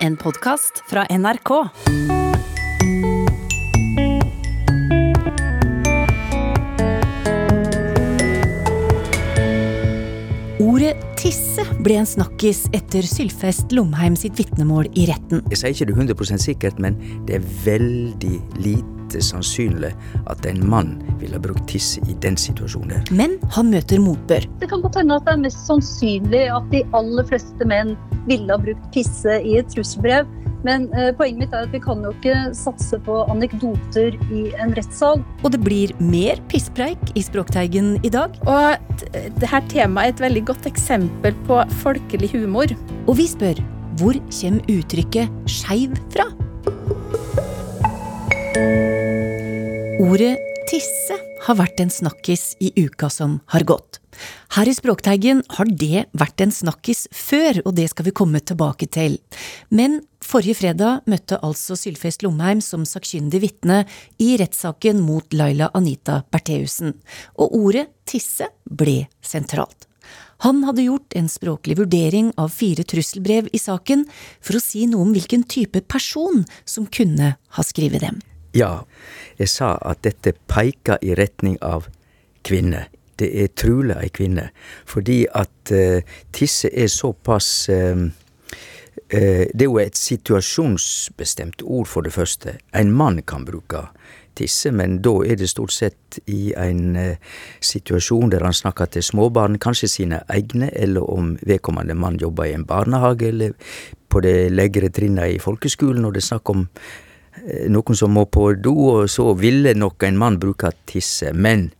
En podkast fra NRK. Ordet tisse ble en snakkis etter Sylfest Lomheim sitt vitnemål i retten. Jeg sier ikke det 100% sikkert, men det er veldig lite sannsynlig at en mann ville ha brukt tisse i den situasjonen. der. Men han møter motbør. Det kan godt hende at det er mest sannsynlig at de aller fleste menn ville ha brukt pisse i et trusselbrev. Men eh, poenget mitt er at vi kan jo ikke satse på anekdoter i en rettssal. Og det blir mer pisspreik i Språkteigen i dag. Og dette temaet er et veldig godt eksempel på folkelig humor. Og vi spør hvor kommer uttrykket skeiv fra? Ordet tisse har vært en snakkis i uka som har gått. Her i Språkteigen har det vært en snakkis før, og det skal vi komme tilbake til. Men forrige fredag møtte altså Sylfest Lomheim som sakkyndig vitne i rettssaken mot Laila Anita Bertheussen, og ordet tisse ble sentralt. Han hadde gjort en språklig vurdering av fire trusselbrev i saken for å si noe om hvilken type person som kunne ha skrevet dem. Ja, jeg sa at dette peker i retning av kvinne. Det er trulig ei kvinne, fordi at uh, tisse er såpass uh, uh, Det er jo et situasjonsbestemt ord, for det første. En mann kan bruke tisse, men da er det stort sett i en situasjon der han snakker til småbarn, kanskje sine egne, eller om vedkommende mann jobber i en barnehage, eller på det legre trinnet i folkeskolen, og det er snakk om noen som må på do, og så ville nok en mann bruke tisse. Men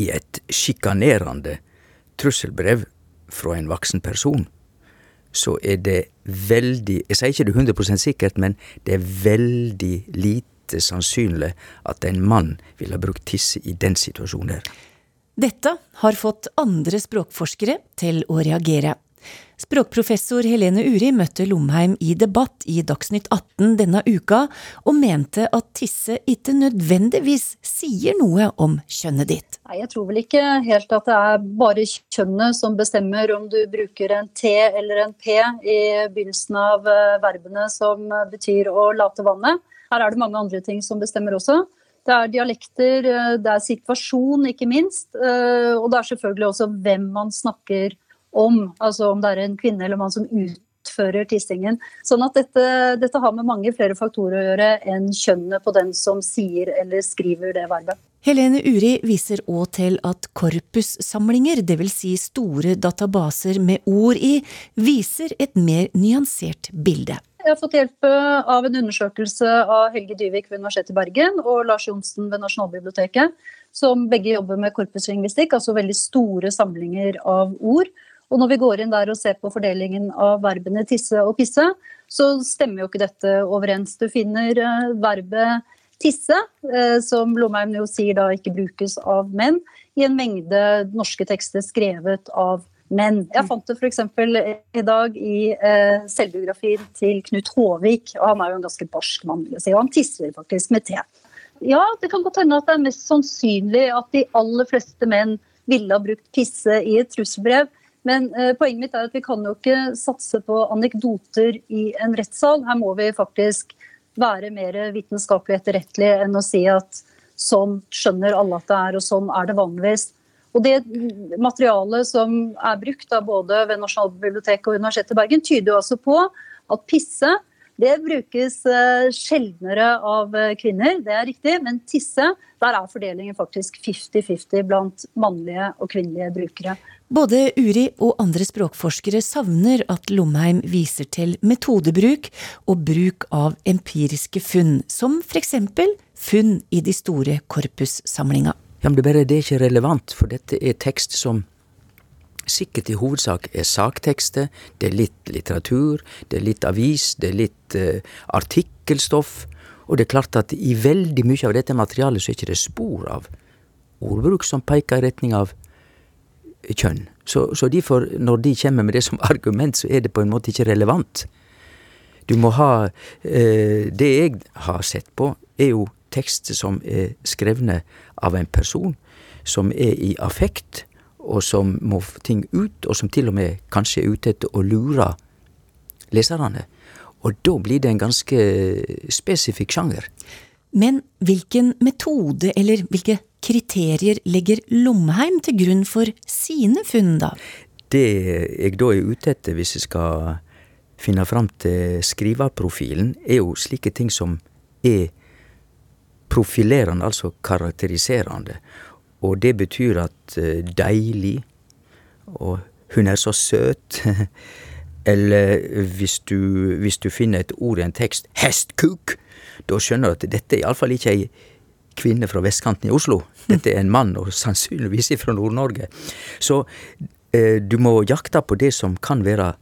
i et sjikanerende trusselbrev fra en voksen person, så er det veldig Jeg sier ikke det 100 sikkert, men det er veldig lite sannsynlig at en mann ville brukt tisse i den situasjonen. Dette har fått andre språkforskere til å reagere. Språkprofessor Helene Uri møtte Lomheim i debatt i Dagsnytt 18 denne uka, og mente at tisse ikke nødvendigvis sier noe om kjønnet ditt. Nei, Jeg tror vel ikke helt at det er bare kjønnet som bestemmer om du bruker en T eller en P i begynnelsen av verbene som betyr å late vannet. Her er det mange andre ting som bestemmer også. Det er dialekter, det er situasjon, ikke minst. Og det er selvfølgelig også hvem man snakker om. Altså om det er en kvinne eller mann som utfører tissingen. Sånn at dette, dette har med mange flere faktorer å gjøre enn kjønnet på den som sier eller skriver det verbet. Helene Uri viser òg til at korpussamlinger, dvs. Si store databaser med ord i, viser et mer nyansert bilde. Jeg har fått hjelp av en undersøkelse av Helge Dyvik ved Universitetet i Bergen og Lars Johnsen ved Nasjonalbiblioteket, som begge jobber med korpuslingvistikk, altså veldig store samlinger av ord. Og når vi går inn der og ser på fordelingen av verbene tisse og pisse, så stemmer jo ikke dette overens. Du finner verbet tisse, som Lomheim jo sier da ikke brukes av menn, i en mengde norske tekster skrevet av menn. Jeg fant det f.eks. i dag i eh, selvbiografien til Knut Håvik, og han er jo en ganske barsk mann, vil jeg si, og han tisser faktisk med te. Ja, det kan godt hende at det er mest sannsynlig at de aller fleste menn ville ha brukt pisse i et trusselbrev. Men eh, poenget mitt er at vi kan jo ikke satse på anekdoter i en rettssal. Her må vi faktisk være mer vitenskapelig etterrettelige enn å si at sånn skjønner alle at det er, og sånn er det vanligvis. Og det materialet som er brukt av både ved Nasjonalbiblioteket og Universitetet i Bergen, tyder jo altså på at pisse det brukes sjeldnere av kvinner, det er riktig, men tisse, der er fordelingen faktisk 50-50 blant mannlige og kvinnelige brukere. Både Uri og andre språkforskere savner at Lomheim viser til metodebruk og bruk av empiriske funn, som eksempel funn i de store korpussamlinga. Ja, men det bare det er ikke relevant, for dette er tekst som sikkert i hovedsak er saktekster, det er litt litteratur, det er litt avis, det er litt uh, artikkelstoff, og det er klart at i veldig mye av dette materialet så er ikke det spor av ordbruk som peker i retning av kjønn. Så, så derfor, når de kommer med det som argument, så er det på en måte ikke relevant. Du må ha eh, Det jeg har sett på, er jo tekster som er skrevne av en person som er i affekt, og som må få ting ut, og som til og med kanskje er ute etter å lure leserne. Og da blir det en ganske spesifikk sjanger. Men hvilken metode eller hvilke kriterier legger Lomheim til grunn for sine funn, da? Det jeg da er ute etter, hvis jeg skal finne fram til skriverprofilen, er jo slike ting som er profilerende, altså karakteriserende. Og det betyr at uh, deilig, og hun er så søt. Eller hvis du, hvis du finner et ord i en tekst, hestkuk, da skjønner du at dette er iallfall ikke ei kvinne fra vestkanten i Oslo. Dette er en mann, og sannsynligvis fra Nord-Norge. Så eh, du må jakte på det som kan være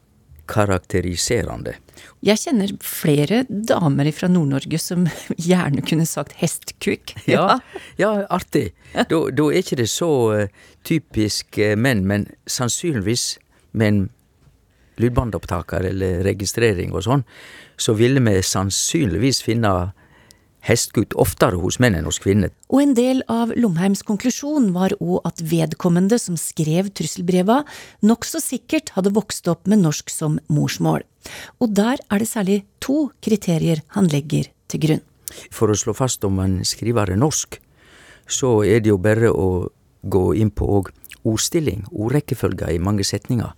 karakteriserende. Jeg kjenner flere damer fra Nord-Norge som gjerne kunne sagt hestkuk. Ja, ja artig. Da, da, er ikke det så uh, typisk uh, menn, men sannsynligvis med en lydbåndopptaker eller registrering og sånn, så ville vi sannsynligvis finne hestgutt oftere hos menn enn hos kvinner. Og en del av Lomheims konklusjon var òg at vedkommende som skrev trusselbreva, nokså sikkert hadde vokst opp med norsk som morsmål. Og der er det særlig to kriterier han legger til grunn. For å slå fast om en skriver er norsk, så er det jo bare å gå inn på ordstilling, ordrekkefølger i mange setninger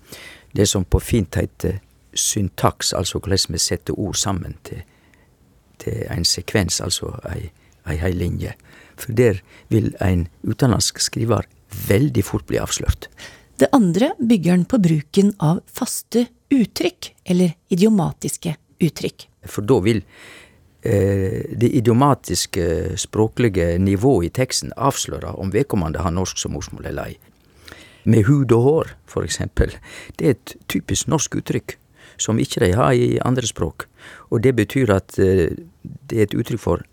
det som på fint heter syntaks, altså hvordan vi setter ord sammen til, til en sekvens, altså ei, ei hel linje. For der vil en utenlandsk skriver veldig fort bli avslørt. Det andre bygger han på bruken av faste uttrykk, eller idiomatiske uttrykk. For da vil eh, det idiomatiske språklige nivået i teksten avsløre om vedkommende har norsk som morsmål eller ei med hud og hår, for eksempel. Det er et typisk norsk uttrykk som ikke de har i andre språk. Og det betyr at uh, det er et uttrykk for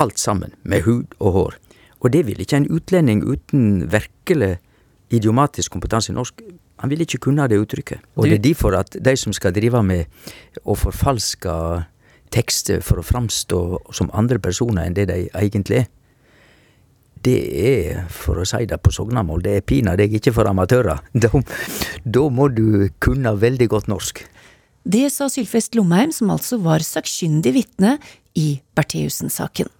alt sammen, med hud og hår. Og det vil ikke en utlending uten virkelig idiomatisk kompetanse i norsk han vil ikke kunne det uttrykket. Og det er derfor at de som skal drive med å forfalske tekster for å framstå som andre personer enn det de egentlig er, det er, for å si det på sognamål, det er pinadø ikke for amatører. Da, da, må du kunne veldig godt norsk. Det sa Sylfest Lomheim, som altså var sakkyndig vitne i Bertheussen-saken.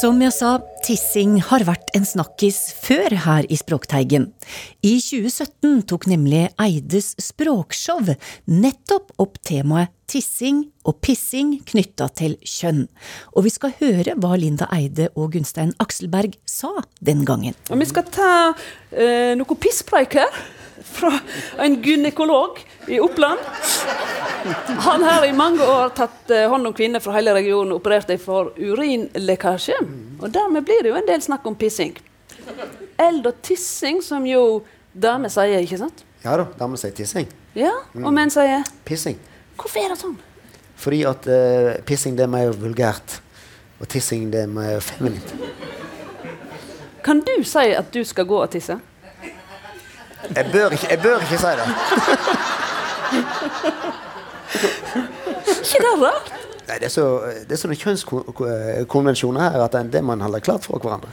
Som jeg sa, tissing har vært en snakkis før her i Språkteigen. I 2017 tok nemlig Eides språkshow nettopp opp temaet tissing og pissing knytta til kjønn. Og vi skal høre hva Linda Eide og Gunstein Akselberg sa den gangen. Vi skal ta eh, noe pisspreik her fra en gynekolog i Oppland. Han har i mange år tatt eh, hånd om kvinner fra hele regionen og operert dem for urinlekkasje. Og dermed blir det jo en del snakk om pissing. Eld og tissing, som jo damer sier, ikke sant? Ja da, damer sier tissing. Ja, Og menn sier? Pissing. Hvorfor er det sånn? Fordi at uh, pissing det er mer vulgært, og tissing det er mer feminint. Kan du si at du skal gå og tisse? Jeg bør ikke, jeg bør ikke si det. ikke det rart? Nei, det er, så, det er sånne kjønnskonvensjoner her at det er det man holder klart for hverandre.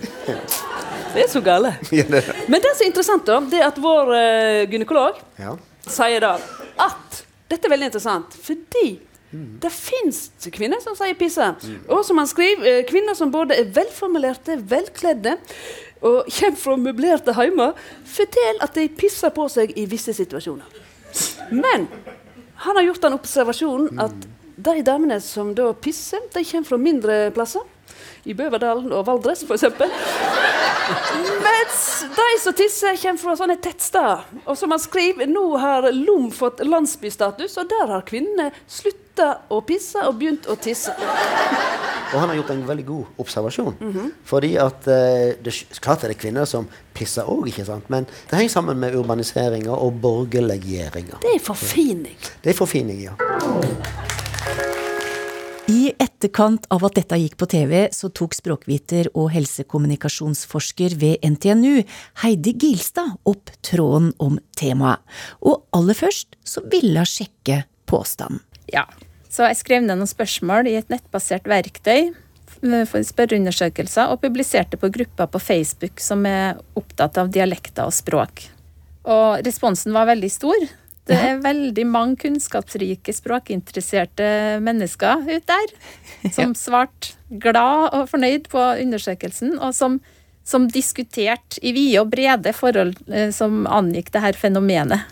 Det er så gale. Men det som er interessant, da, det er at vår uh, gynekolog ja. sier da at Dette er veldig interessant, fordi mm. det fins kvinner som sier pisse. Mm. Og som han skriver, uh, kvinner som både er velformulerte, velkledde og kommer fra møblerte heimer, forteller at de pisser på seg i visse situasjoner. Men han har gjort den observasjonen at de damene som da pisser, de kommer fra mindre plasser. I Bøverdalen og Valdres, f.eks. Mens de som tisser, kommer fra sånne tettsteder. Og som han skriver, nå har Lom fått landsbystatus, og der har kvinnene slutta å pisse og begynt å tisse. Og han har gjort en veldig god observasjon. Mm -hmm. Fordi at eh, det, Klart er det kvinner som pisser òg, ikke sant? men det henger sammen med urbaniseringa og borgerliggjøringa. Det er forfining. Det er forfining, ja. I etterkant av at dette gikk på TV, så tok språkviter og helsekommunikasjonsforsker ved NTNU, Heidi Gilstad, opp tråden om temaet. Og aller først så ville hun sjekke påstanden. Ja. Så jeg skrev ned noen spørsmål i et nettbasert verktøy for spørreundersøkelser, og publiserte på grupper på Facebook som er opptatt av dialekter og språk. Og responsen var veldig stor. Det er veldig mange kunnskapsrike, språkinteresserte mennesker ute der som svarte glad og fornøyd på undersøkelsen, og som, som diskuterte i vide og brede forhold eh, som angikk det her fenomenet.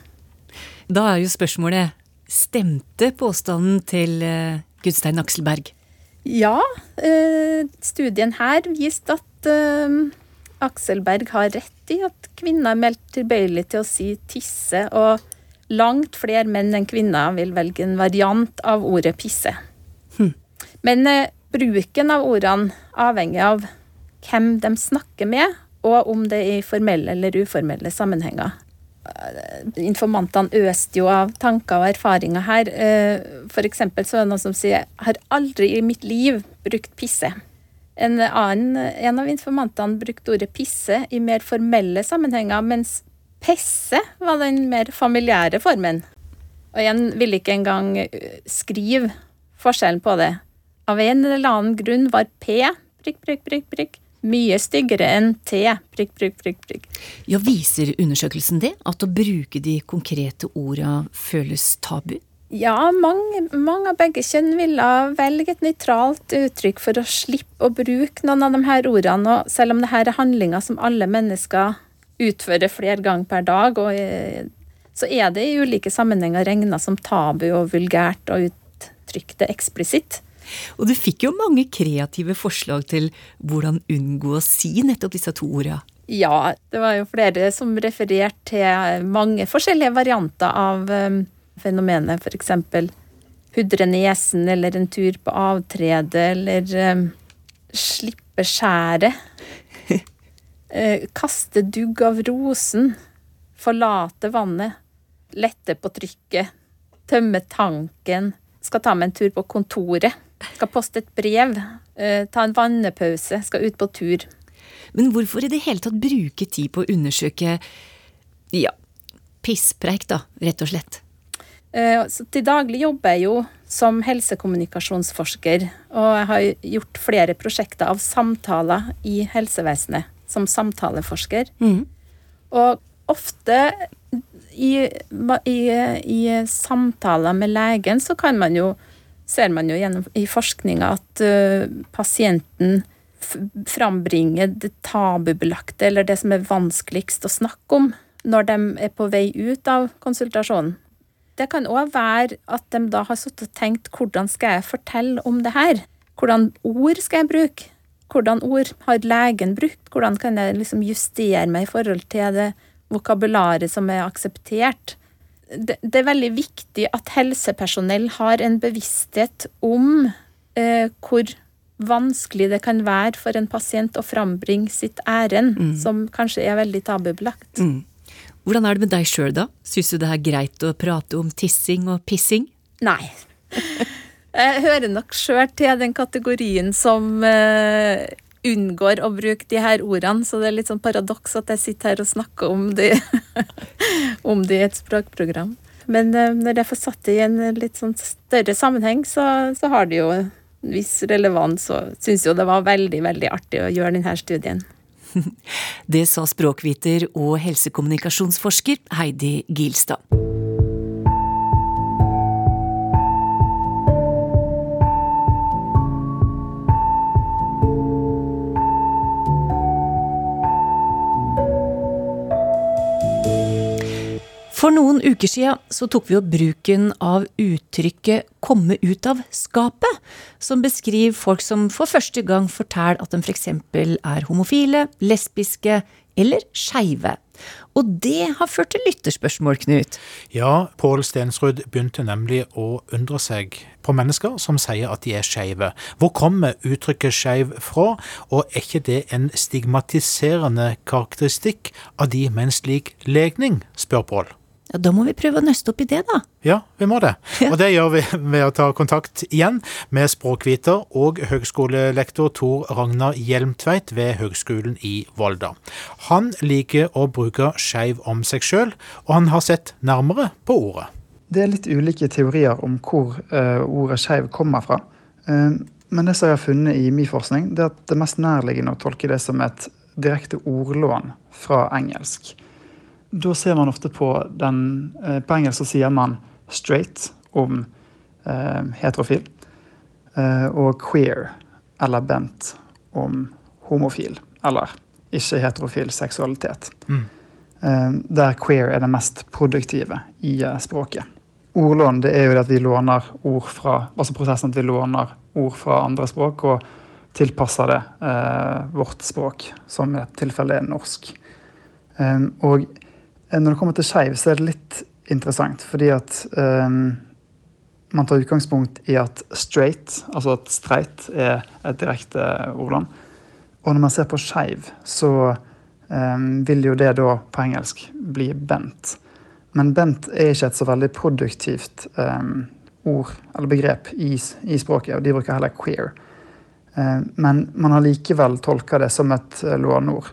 Da er jo spørsmålet stemte påstanden til uh, Gudstein Akselberg? Ja, uh, studien her viste at Akselberg har rett i at kvinner er meldt tilbøyelig til å si tisse, og langt flere menn enn kvinner vil velge en variant av ordet pisse. Hm. Men bruken av ordene avhenger av hvem de snakker med, og om det er i formelle eller uformelle sammenhenger. Eh, informantene øste jo av tanker og erfaringer her. Eh, for eksempel så er det noen som sier 'har aldri i mitt liv brukt pisse'. En, annen, en av informantene brukte ordet 'pisse' i mer formelle sammenhenger, mens 'pesse' var den mer familiære formen. Og igjen ville ikke engang eh, skrive forskjellen på det. Av en eller annen grunn var P prikk, prikk, prikk, prikk mye styggere enn T. Prikk, prikk, prikk, prikk. Ja, Viser undersøkelsen det? At å bruke de konkrete orda føles tabu? Ja, mange, mange, av begge kjønn ville velge et nøytralt uttrykk for å slippe å bruke noen av de her ordene. Og selv om det her er handlinger som alle mennesker utfører flere ganger per dag, og, eh, så er det i ulike sammenhenger regna som tabu og vulgært å uttrykke det eksplisitt. Og du fikk jo mange kreative forslag til hvordan unngå å si nettopp disse to orda. Ja, det var jo flere som refererte til mange forskjellige varianter av um, fenomenet. F.eks. pudre nesen, eller en tur på avtrede, eller um, slippe skjæret. Uh, kaste dugg av rosen. Forlate vannet. Lette på trykket. Tømme tanken. Skal ta meg en tur på kontoret. Skal poste et brev. Uh, ta en vannepause. Skal ut på tur. Men hvorfor i det hele tatt bruke tid på å undersøke ja, pisspreik, da, rett og slett? Så til daglig jobber jeg jo som helsekommunikasjonsforsker, og jeg har gjort flere prosjekter av samtaler i helsevesenet som samtaleforsker. Mm. Og ofte i, i, i samtaler med legen så kan man jo ser man jo gjennom i forskninga at uh, pasienten frambringer det tabubelagte, eller det som er vanskeligst å snakke om, når de er på vei ut av konsultasjonen. Det kan òg være at de da har sittet og tenkt hvordan skal jeg fortelle om det her? Hvordan ord skal jeg bruke? Hvordan ord har legen brukt? Hvordan kan jeg liksom justere meg i forhold til det vokabularet som er akseptert? det, det, er veldig viktig at helsepersonell har en bevissthet om eh, hvor vanskelig det kan være for en pasient å frambringe sitt ærend, mm. som kanskje er veldig tabubelagt. Mm. Hvordan er det med deg sjøl, da? Syns du det er greit å prate om tissing og pissing? Nei. Jeg hører nok sjøl til den kategorien som eh, unngår å bruke de her ordene, så det er litt sånn paradoks at jeg sitter her og snakker om det, om det i et språkprogram. Men uh, når jeg får satt det i en litt sånn større sammenheng, så, så har det jo en viss relevans, og syns jo det var veldig, veldig artig å gjøre denne studien. Det sa språkviter og helsekommunikasjonsforsker Heidi Gilstad. For noen uker siden så tok vi opp bruken av uttrykket 'komme ut av skapet', som beskriver folk som for første gang forteller at de f.eks. er homofile, lesbiske eller skeive. Og det har ført til lytterspørsmål, Knut. Ja, Pål Stensrud begynte nemlig å undre seg på mennesker som sier at de er skeive. Hvor kommer uttrykket skeiv fra, og er ikke det en stigmatiserende karakteristikk av de med en slik legning, spør Pål. Ja, Da må vi prøve å nøste opp i det, da. Ja, vi må det. Og det gjør vi ved å ta kontakt igjen med språkviter og høgskolelektor Tor Ragnar Hjelmtveit ved Høgskolen i Volda. Han liker å bruke skeiv om seg sjøl, og han har sett nærmere på ordet. Det er litt ulike teorier om hvor uh, ordet skeiv kommer fra. Uh, men det som jeg har funnet i min forskning, det er at det mest nærliggende å tolke det som et direkte ordlån fra engelsk. Da ser man ofte på den uh, På engelsk så sier man 'straight' om heterofil, og 'queer' eller 'bent' om homofil eller ikke-heterofil seksualitet. Mm. Der queer er det mest produktive i språket ordlån det er jo det at vi låner ord fra altså prosessen at vi låner ord fra andre språk og tilpasser det eh, vårt språk, som i dette tilfellet er norsk. Og når det kommer til skeiv, så er det litt interessant, fordi at um, man tar utgangspunkt i at straight, altså at streit, er et direkte ordland. Og når man ser på skeiv, så um, vil jo det da på engelsk bli bent. Men bent er ikke et så veldig produktivt um, ord eller begrep i, i, språket, og de bruker heller queer. Uh, men man har likevel tolka det som et uh, låneord.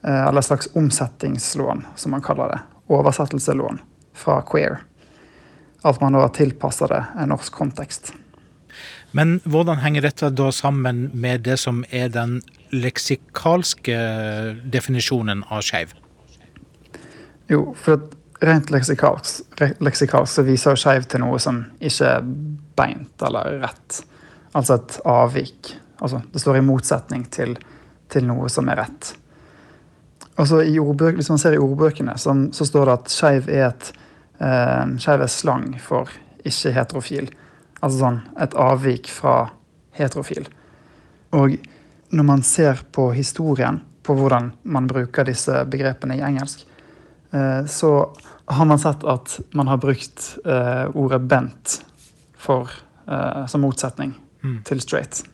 Uh, eller slags omsettingslån, som man kaller det. Oversettelselån fra queer. At man da tilpasser det en norsk kontekst. Men hvordan henger dette da sammen med det som er den leksikalske definisjonen av skeiv? Jo, for rent leksikalsk, leksikalsk så viser skeiv til noe som ikke er beint eller rett. Altså et avvik. Altså, det står i motsetning til, til noe som er rett. Altså, i ordbøk, hvis man ser i ordbøkene, så, så står det at skeiv er et eh, skeiv er slang for ikke-heterofil. Altså sånn et avvik fra heterofil. Og når man ser på historien, på hvordan man bruker disse begrepene i engelsk, eh, så har man sett at man har brukt eh, ordet 'bent' for, eh, som motsetning mm. til 'straight'.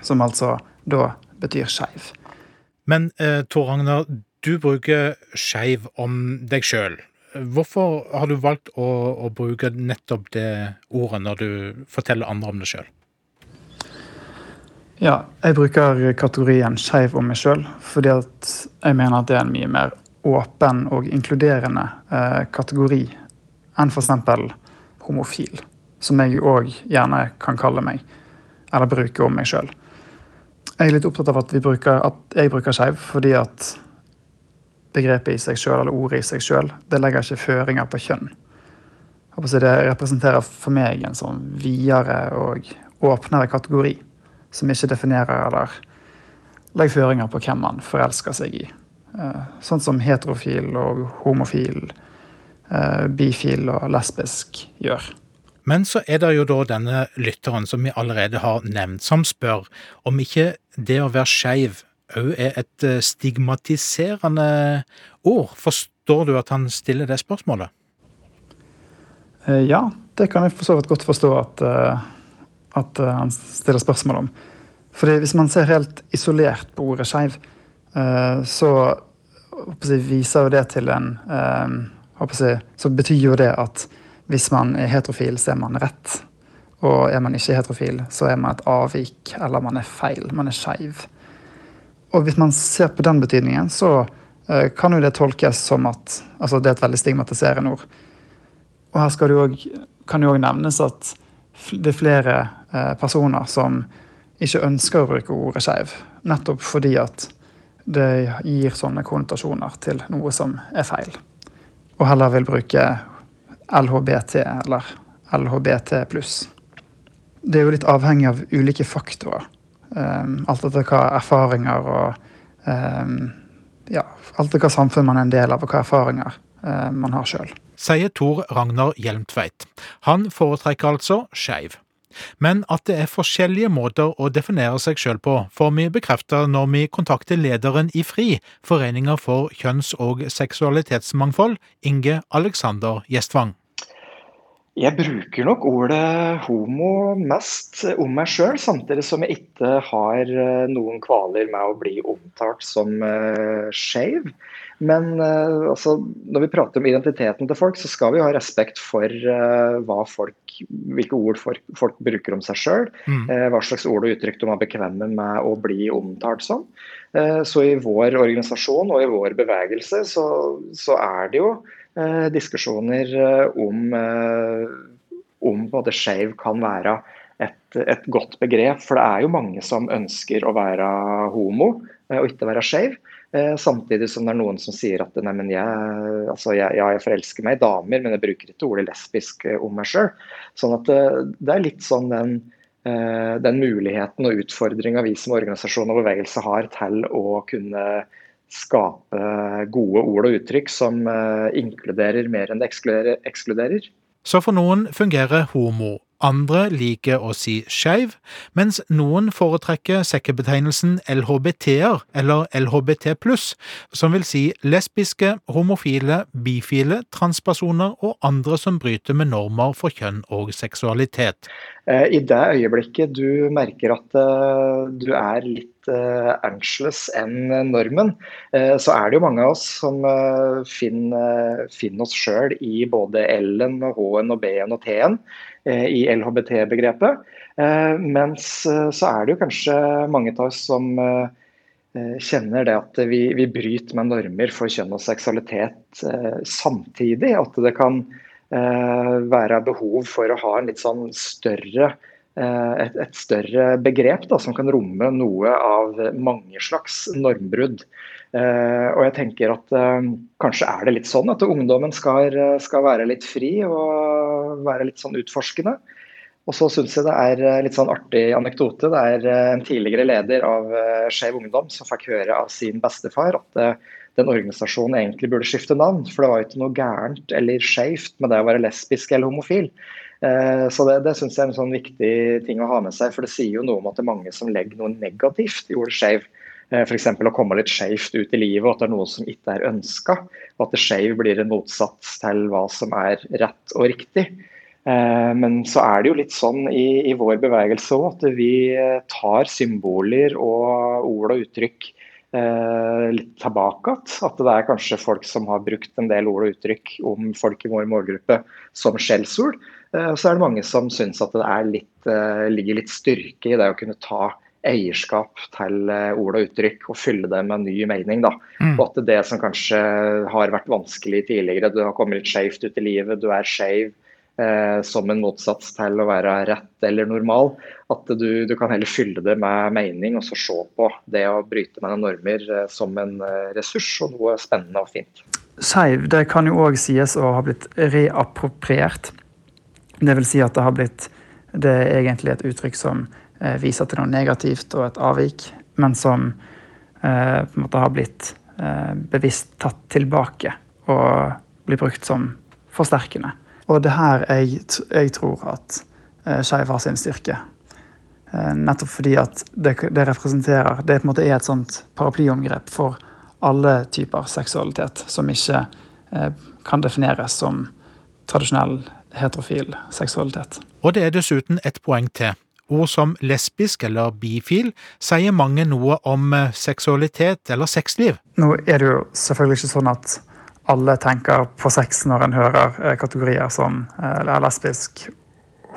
Som altså da betyr skeiv. Men uh, Tor Ragnar, du bruker skeiv om deg sjøl. Hvorfor har du valgt å, å, bruke nettopp det ordet når du forteller andre om deg sjøl? Ja, jeg bruker kategorien skeiv om meg sjøl fordi at jeg mener at det er en mye mer åpen og inkluderende eh, kategori enn f.eks. homofil, som jeg òg gjerne kan kalle meg, eller bruke om meg sjøl. Jeg er litt opptatt av at, bruker, at jeg bruker skeiv fordi at begrepet i seg sjøl, eller ordet i seg sjøl, det legger ikke føringer på kjønn. Det representerer for meg en sånn videre og åpnere kategori, som ikke definerer eller legger føringer på hvem man forelsker seg i. Eh, sånn som heterofil og homofil, eh, bifil og lesbisk gjør. Men så er det jo da denne lytteren som vi allerede har nevnt, som spør om ikke det å være skeiv òg er et eh, stigmatiserende ord. Forstår du at han stiller det spørsmålet? Ja, det kan jeg for så vidt godt forstå at, at han stiller spørsmål om. Fordi Hvis man ser helt isolert på ordet skeiv, Eh, så viser jo det til en eh, Så betyr jo det at hvis man er heterofil, så er man rett. Og er man ikke heterofil, så er man et avvik, eller man er feil. Man er skeiv. Og hvis man ser på den betydningen, så uh, kan jo det tolkes som at altså det er et veldig stigmatiserende ord. Og her det også, kan det òg nevnes at det er flere uh, personer som ikke ønsker å bruke ordet skeiv, nettopp fordi at det gir sånne konnotasjoner til noe som er feil. Og heller vil bruke LHBT eller LHBT pluss. Det er jo litt avhengig av ulike faktorer. Um, alt etter hva erfaringer og um, ja, alt etter hva samfunn man er en del av, og hva erfaringer uh, man har sjøl. Sier Tor Ragnar Hjelmtveit. Han foretrekker altså skeiv. Men at det er forskjellige måter å definere seg sjøl på, får vi bekrefta når vi kontakter lederen i FRI, Foreninga for kjønns- og seksualitetsmangfold, Inge Alexander Gjestvang. Jeg bruker nok ordet homo mest om meg sjøl, samtidig som jeg ikke har eh, noen kvaler med å bli omtalt som uh, skeiv. Men uh, altså, når vi prater om identiteten til folk, så skal vi ha respekt for uh, folk, hvilke ord folk, folk, bruker om seg sjøl. Mm. Hva slags ord og uttrykk de er bekvemme med å bli omtalt som. så i vår organisasjon og i vår bevegelse så, så er det jo diskusjoner om, om både skeiv kan være et, et, godt begrep. For det er jo mange som ønsker å være homo og ikke være skeiv. Samtidig som det er noen som sier at nei, jeg, altså jeg, jeg forelsker meg i damer, men jeg bruker ikke ordet lesbisk om meg sjøl. Sånn at det, er litt sånn den Eh, den muligheten og utfordringa vi som organisasjon og bevegelse har til å kunne skape gode ord og uttrykk som eh, inkluderer mer enn det ekskluderer. Så for noen fungerer homo andre liker å si skeiv, mens noen foretrekker sekkebetegnelsen LHBT-er eller LHBT som vil si lesbiske, homofile, bifile, transpersoner og andre som bryter med normer for kjønn og seksualitet. Eh, I det øyeblikket du merker at eh, du er litt eh, enn normen, så er det jo mange av oss som finner, finner oss sjøl i både L-en og H-en og B-en og T-en. Eh, i LHBT-begrepet. Eh, mens eh, så er det jo kanskje mange av oss som kjenner det at vi, vi, bryter med normer for kjønn og seksualitet samtidig. At det kan være behov for å ha en litt sånn større et, et, større begrep da, som kan romme noe av mange slags normbrudd. Eh, og jeg tenker at eh, kanskje er det litt sånn at ungdommen skal, skal, være litt fri og være litt sånn utforskende. Og så syns jeg det er litt sånn artig anekdote. Det er en tidligere leder av Skeiv Ungdom som fikk høre av sin bestefar at eh, den organisasjonen egentlig burde skifte navn. For det var jo ikke noe gærent eller skeivt med det å være lesbisk eller homofil. Så det, det syns jeg er en sånn viktig ting å ha med seg, for det sier jo noe om at det er mange som legger noe negativt i ordet skeiv. Eh, F.eks. å komme litt skeivt ut i livet, og at det er noe som ikke er ønska. Og at skeiv blir en motsats til hva som er rett og riktig. Eh, men så er det jo litt sånn i, i vår bevegelse òg at vi eh, tar symboler og ord og uttrykk litt tilbake igjen. At det er kanskje folk som har brukt en del ord og uttrykk om folk i vår målgruppe som skjellsord. Så er det mange som syns at det litt, ligger litt styrke i det å kunne ta eierskap til eh, ord og uttrykk og fylle det med ny mening. da. Mm. Og at det som kanskje har vært vanskelig tidligere, du har kommet litt skjevt ut i livet, du er skeiv eh, som en motsats til å være rett eller normal, at du, du, kan heller fylle det med mening og så se på det å bryte med normer eh, som en eh, ressurs og noe spennende og fint. Skeiv det kan jo òg sies å ha blitt reappropriert. Det vil si at det har blitt det er egentlig et uttrykk som Eh, viser til noe negativt og et avvik, men som eh, på en måte har blitt eh, bevisst tatt tilbake og blir brukt som forsterkende. Og det her jeg, jeg tror at skeiv har sin styrke. Nettopp fordi at det, det, representerer Det på en måte er et sånt paraplyomgrep for alle typer seksualitet som ikke kan defineres som tradisjonell heterofil seksualitet. Og det er dessuten et poeng til. Ord som lesbisk eller bifil sier mange noe om eh, seksualitet eller sexliv. Nå er det jo selvfølgelig ikke sånn at alle tenker på sex når en hører eh, kategorier som eh, lesbisk,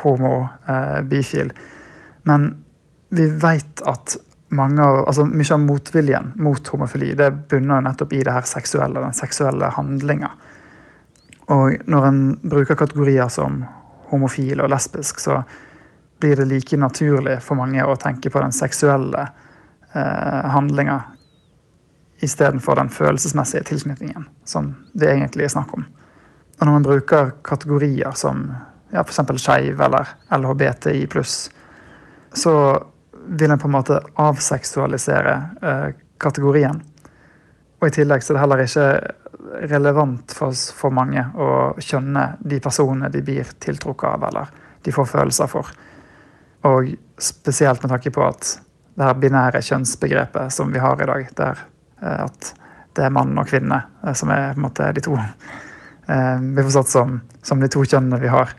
homo, bifil. Men vi vet at mange av, altså mye av motviljen mot homofili det bunner nettopp i det her seksuelle, den seksuelle handlinga. Og når en bruker kategorier som homofil og lesbisk, så blir det like naturlig for mange å tenke på den seksuelle eh, handlinga istedenfor den følelsesmessige tilknytningen som det egentlig er snakk om. Og når man bruker kategorier som ja, f.eks. skeiv eller LHBTI pluss, så vil en på en måte avseksualisere eh, kategorien. Og i tillegg så er det heller ikke relevant for, for mange å skjønne de personene de blir tiltrukket av, eller de får følelser for. Og spesielt med tanke på at det her binære kjønnsbegrepet som vi har i dag, der eh, at det er mann og kvinne eh, som er på en måte de to vi får satt som, som de to kjønnene vi har,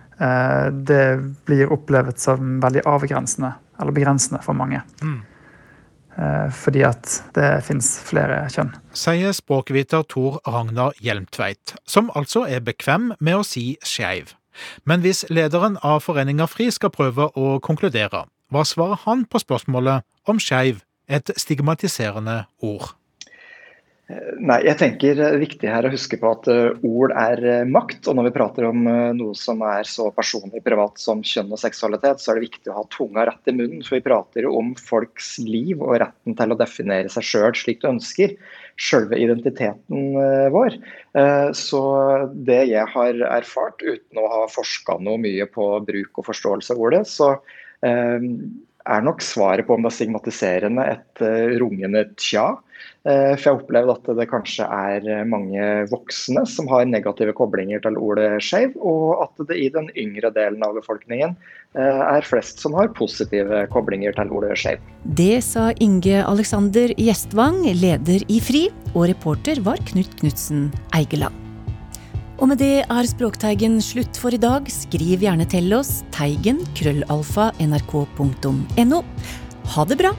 det blir opplevd som veldig avgrensende, eller begrensende for mange. Mm. Fordi at det finnes flere kjønn. Sier språkviter Tor Ragnar Hjelmtveit, som altså er bekvem med å si skeiv. Men hvis lederen av Foreninga FRI skal prøve å konkludere, hva svarer han på spørsmålet om skeiv, et stigmatiserende ord? Nei, jeg tenker det er viktig her å huske på at ord er makt. Og når vi prater om noe som er så personlig privat som kjønn og seksualitet, så er det viktig å ha tunga rett i munnen. For vi prater jo om folks liv og retten til å definere seg sjøl slik du ønsker. Sjølve identiteten vår. Så det jeg har erfart, uten å ha forska noe mye på bruk og forståelse av ordet, så er nok svaret på om det er stigmatiserende et rungende tja. Eh, for jeg har opplevd at det kanskje er mange voksne som har negative koblinger til ordet skeiv, og at det i den yngre delen av befolkningen eh, er flest som har positive koblinger til ordet skeiv. Det sa Inge Alexander Gjestvang, leder i FRI, og reporter var Knut Knutsen Eigeland. Og med det er Språkteigen slutt for i dag. Skriv gjerne til oss teigen krøllalfa nrk.no. Ha det bra!